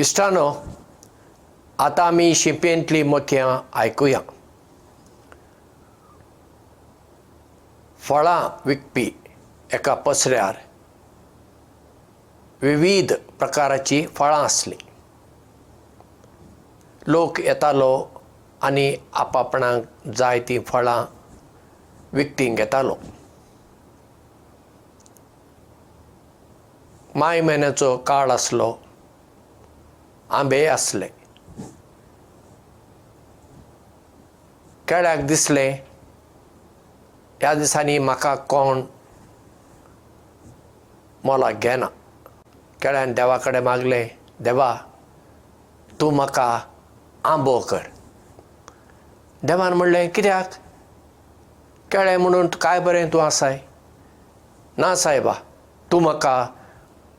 इश्टानो आतां आमी शिंपेंतलीं मोतयां आयकुया फळां विकपी एका पसऱ्यार विवीद प्रकाराचीं फळां आसलीं लोक येतालो आनी आपआपणाक जाय तीं फळां विकतींक घेतालो माय म्हयन्याचो काळ आसलो आंबे आसले केळ्याक दिसले ह्या दिसांनी म्हाका कोण मोलाक घेना केळ्यान देवा कडेन मागलें देवा तूं म्हाका आंबो कर देवान म्हणलें कित्याक केळें म्हणून कांय बरें तूं आसाय ना सायबा तूं म्हाका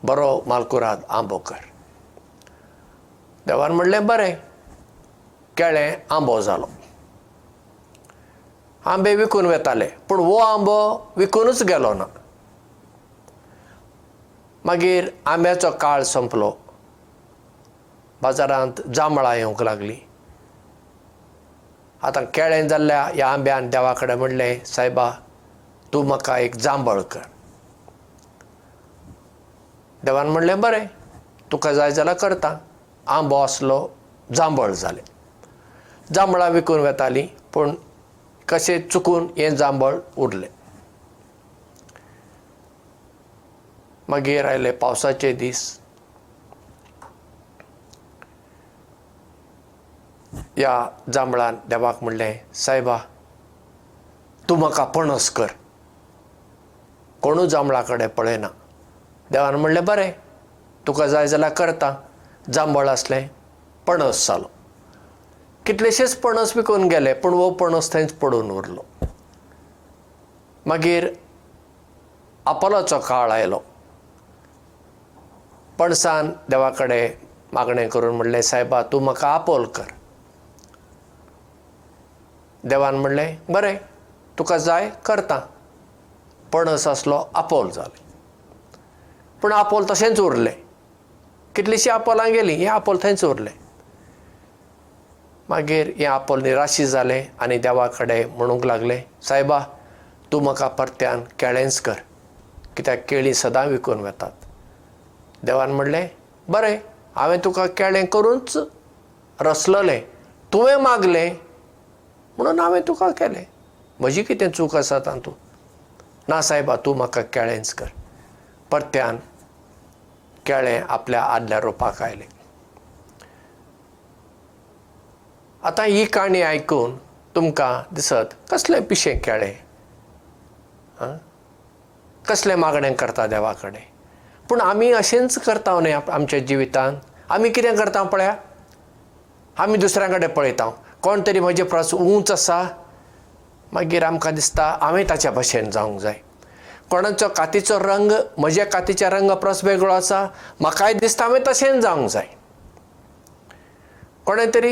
बरो मालकुराद आंबो कर देवान म्हणलें बरें केळें आंबो जालो आंबे विकून वेताले पूण हो आंबो विकूनच गेलो ना मागीर आंब्याचो काळ संपलो बाजारांत जांबळां येवंक लागलीं आतां केळें जाल्ल्या ह्या आंब्यान देवा कडेन म्हणलें सायबा तूं म्हाका एक जांबळ कर देवान म्हणलें बरें तुका जाय जाल्यार करता आंबो आसलो जांबळ जालें जांबळां विकून वेतालीं पूण कशें चुकून हें जांबळ उरलें मागीर आयले पावसाचे दीस ह्या जांबळान देवाक म्हणलें सायबा तूं म्हाका पणस कर कोणूच जांबळा कडेन पळयना देवान म्हणलें बरें तुका जाय जाल्यार करता जांबळ आसलें पणस जालो कितलेशेच पणस विकून गेले पूण वो पणस थंयच पडून उरलो मागीर आपोलाचो काळ आयलो पणसान देवा कडेन मागणें करून म्हणलें सायबा तूं म्हाका आपोल कर देवान म्हणलें बरें तुका जाय करता पणस आसलो आपोल जालें पूण आपोल तशेंच उरलें कितलीशीं आपोलां गेलीं हें आपोल थंयच उरलें मागीर हें आपोल निराशी जालें आनी देवा कडेन म्हणूंक लागलें सायबा तूं म्हाका परत्यान केळेंच कर कित्याक केळीं सदां विकून वेतात देवान म्हणलें बरें हांवें तुका केळें करूंच रसललें तुवें मागलें म्हणून हांवें तुका केलें म्हजी कितें चूक आसा तातूंत ना सायबा तूं म्हाका केळेंच कर परत्यान केळें आपल्या आदल्या रुपाक आयलें आतां ही काणी आयकून तुमकां दिसत कसलें पिशें केळें कसलें मागणें करता देवा कडेन पूण आमी अशेंच करता न्हय आमच्या जिवितांत आमी कितें करता पळया आमी दुसऱ्या कडेन पळयता कोण तरी म्हजे परस उंच आसा मागीर आमकां दिसता हांवें ताच्या भशेन जावंक जाय कोणाचो कातीचो रंग म्हज्या कातीच्या रंगा परस वेगळो आसा म्हाकाय दिसता हांवें तशेंच जावंक जाय कोणें तरी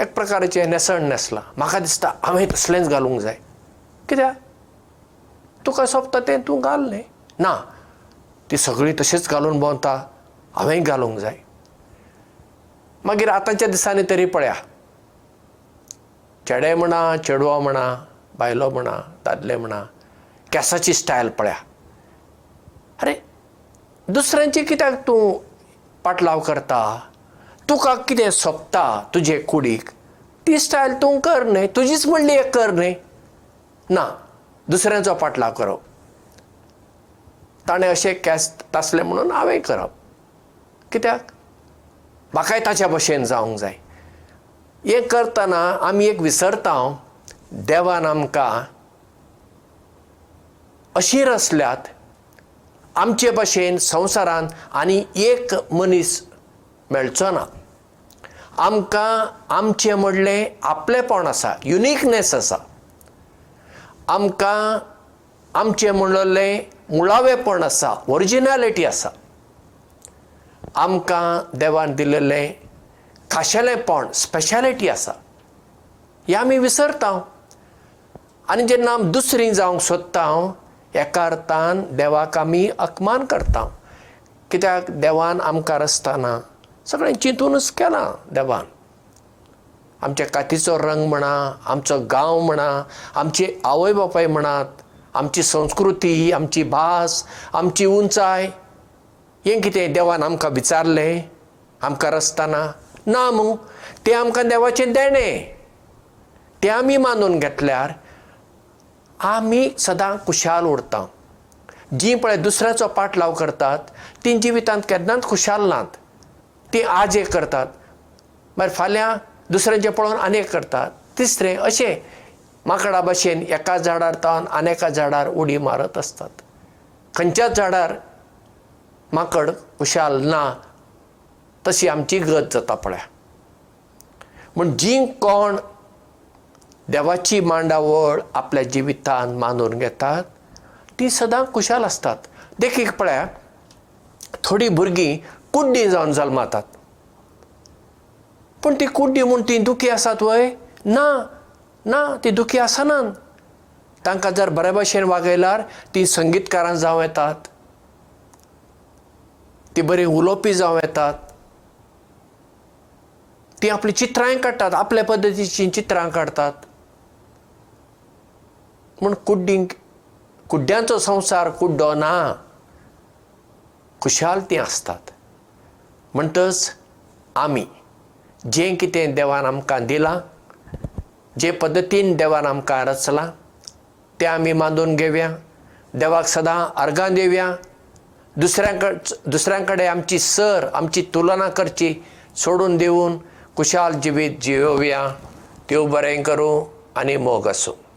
एक प्रकारचें नेसण नेसलां म्हाका दिसता हांवें तसलेंच घालूंक जाय कित्याक तुका सोंपता तें तूं घाल न्ही ना ती सगळीं तशेंच घालून भोंवता हांवें घालूंक जाय मागीर आतांच्या दिसांनी तरी पळया चेडे म्हणा चेडवां म्हणा बायलो म्हणा दादले म्हणा केंसाची स्टायल पळया आरे दुसऱ्यांचे कित्याक तूं पाटलाव करता तुका कितें सोंपता तुजे कुडीक ती स्टायल तूं कर न्हय तुजीच म्हणली एक कर न्हय ना दुसऱ्यांचो पाटलाव करप ताणें अशें केंस तासलें म्हणून हांवें करप कित्याक म्हाकाय ताच्या भशेन जावंक जाय हें करतना आमी एक विसरता हांव देवान आमकां अशीर आसल्यात आमचे भाशेन संवसारांत आनी एक मनीस मेळचो ना आमकां आमचें म्हणलें आपलेंपण आसा युनिकनेस आसा आमकां आमचें म्हणलें मुळावेंपण आसा ओरिजिनेलिटी आसा आमकां देवान दिल्लें खाशेलेंपण स्पेशलिटी आसा हें आमी विसरता आनी जेन्ना आमी दुसरीं जावंक सोदता हांव एका अर्थान देवाक आमी अपमान करता कित्याक देवान आमकां आसतना सगळें चिंतूनच केलां देवान आमच्या कातीचो रंग म्हणा आमचो गांव म्हणा आमची आवय बापाय म्हणात आमची संस्कृती आमची भास आमची उंचाय हें कितें देवान आमकां विचारलें आमकां रचताना ना म्हूण तें आमकां देवाचें देणें तें आमी मानून घेतल्यार आमी सदां खुशाल उरता जी पळय दुसऱ्याचो पाट लाव करतात ती जिवितांत केन्नाच खुशाल नात ती आज एक करतात मागीर फाल्यां दुसऱ्यांचे पळोवन आनी एक करतात तिसरें अशें माकडा भशेन एका झाडार तावन आनी एका झाडार उडी मारत आसतात खंयच्याच झाडार माकड खुशाल ना तशी आमची गत जाता पळय म्हूण जी कोण देवाची मांडावळ आपल्या जिवितांत मानून घेतात ती सदांच खुशाल आसतात देखीक पळया थोडीं भुरगीं कुड्डीं जावन जल्मातात पूण ती कुड्डीं म्हूण ती दुखी आसात वय ना ना ती दुखी आसनात तांकां जर बरे भाशेन वागयल्यार ती संगीतकारां जावं येतात ती बरी उलोवपी जावं येतात ती आपली चित्रांय काडटात आपल्या पद्दतीचीं चित्रां काडटात पूण कुड्डींक कुड्ड्यांचो संवसार कुड्डो ना खुशाल तीं आसतात म्हणटच आमी जें कितें देवान आमकां दिलां जे पद्दतीन देवान आमकां रचलां तें आमी मानून घेवया देवाक सदां आर्गां दिवया दुसऱ्यांक दुसऱ्यां कडेन आमची सर आमची तुलना करची सोडून देवून खुशाल जिवीत जियोव्या देव बरें करूं आनी मोग आसूं